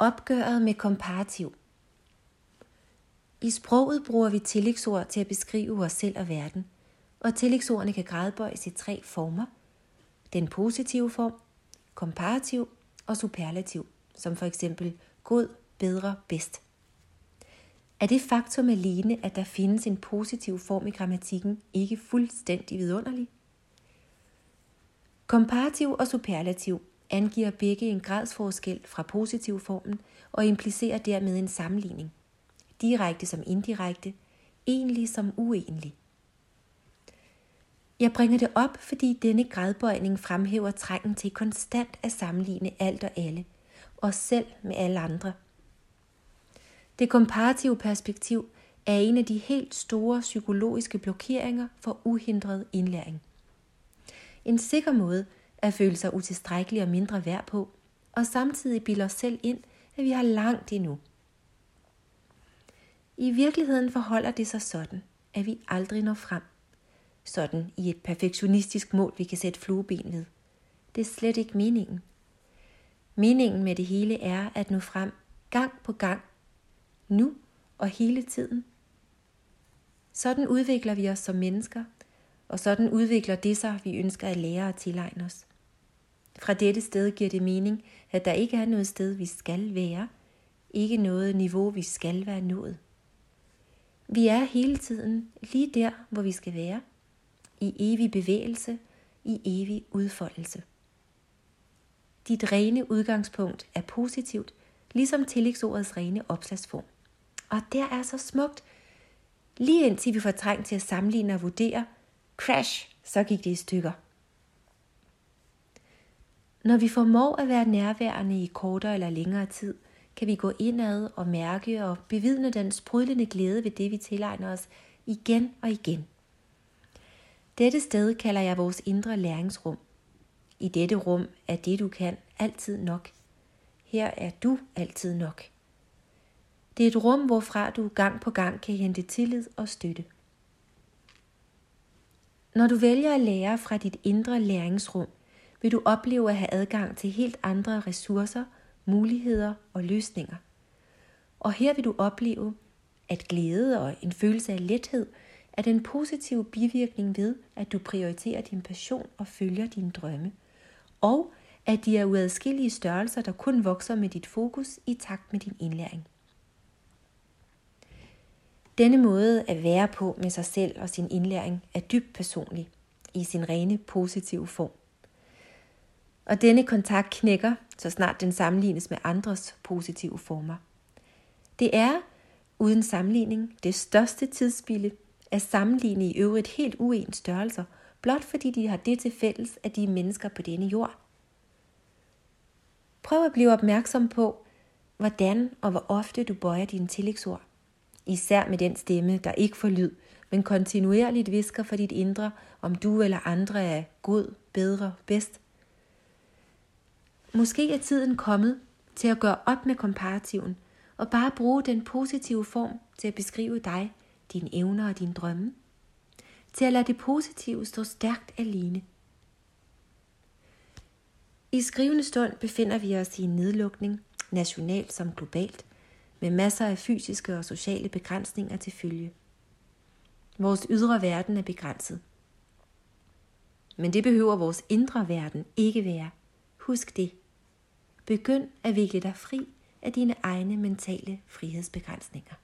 Opgøret med komparativ. I sproget bruger vi tillægsord til at beskrive os selv og verden, og tillægsordene kan gradbøjes i tre former. Den positive form, komparativ og superlativ, som for eksempel god, bedre, bedst. Er det faktum alene, at der findes en positiv form i grammatikken, ikke fuldstændig vidunderlig? Komparativ og superlativ angiver begge en gradsforskel fra positivformen og implicerer dermed en sammenligning. Direkte som indirekte, egentlig som uenlig. Jeg bringer det op, fordi denne gradbøjning fremhæver trængen til konstant at sammenligne alt og alle, og selv med alle andre. Det komparative perspektiv er en af de helt store psykologiske blokeringer for uhindret indlæring. En sikker måde at føle sig utilstrækkelig og mindre værd på, og samtidig bilde os selv ind, at vi har langt endnu. I virkeligheden forholder det sig sådan, at vi aldrig når frem. Sådan i et perfektionistisk mål, vi kan sætte flueben ved. Det er slet ikke meningen. Meningen med det hele er at nå frem gang på gang, nu og hele tiden. Sådan udvikler vi os som mennesker, og sådan udvikler det sig, vi ønsker at lære at tilegne os. Fra dette sted giver det mening, at der ikke er noget sted, vi skal være, ikke noget niveau, vi skal være nået. Vi er hele tiden lige der, hvor vi skal være, i evig bevægelse, i evig udfoldelse. Dit rene udgangspunkt er positivt, ligesom tillægsordets rene opslagsform. Og der er så smukt, lige indtil vi får trængt til at sammenligne og vurdere, crash, så gik det i stykker. Når vi formår at være nærværende i kortere eller længere tid, kan vi gå indad og mærke og bevidne den sprudlende glæde ved det, vi tilegner os igen og igen. Dette sted kalder jeg vores indre læringsrum. I dette rum er det, du kan, altid nok. Her er du altid nok. Det er et rum, hvorfra du gang på gang kan hente tillid og støtte. Når du vælger at lære fra dit indre læringsrum, vil du opleve at have adgang til helt andre ressourcer, muligheder og løsninger. Og her vil du opleve, at glæde og en følelse af lethed er den positive bivirkning ved, at du prioriterer din passion og følger dine drømme. Og at de er uadskillige størrelser, der kun vokser med dit fokus i takt med din indlæring. Denne måde at være på med sig selv og sin indlæring er dybt personlig i sin rene positive form. Og denne kontakt knækker, så snart den sammenlignes med andres positive former. Det er, uden sammenligning, det største tidsspilde at sammenligne i øvrigt helt uens størrelser, blot fordi de har det til fælles, at de er mennesker på denne jord. Prøv at blive opmærksom på, hvordan og hvor ofte du bøjer dine tillægsord. Især med den stemme, der ikke får lyd, men kontinuerligt visker for dit indre, om du eller andre er god, bedre, bedst – Måske er tiden kommet til at gøre op med komparativen og bare bruge den positive form til at beskrive dig, dine evner og dine drømme. Til at lade det positive stå stærkt alene. I skrivende stund befinder vi os i en nedlukning, nationalt som globalt, med masser af fysiske og sociale begrænsninger til følge. Vores ydre verden er begrænset. Men det behøver vores indre verden ikke være. Husk det. Begynd at vikle dig fri af dine egne mentale frihedsbegrænsninger.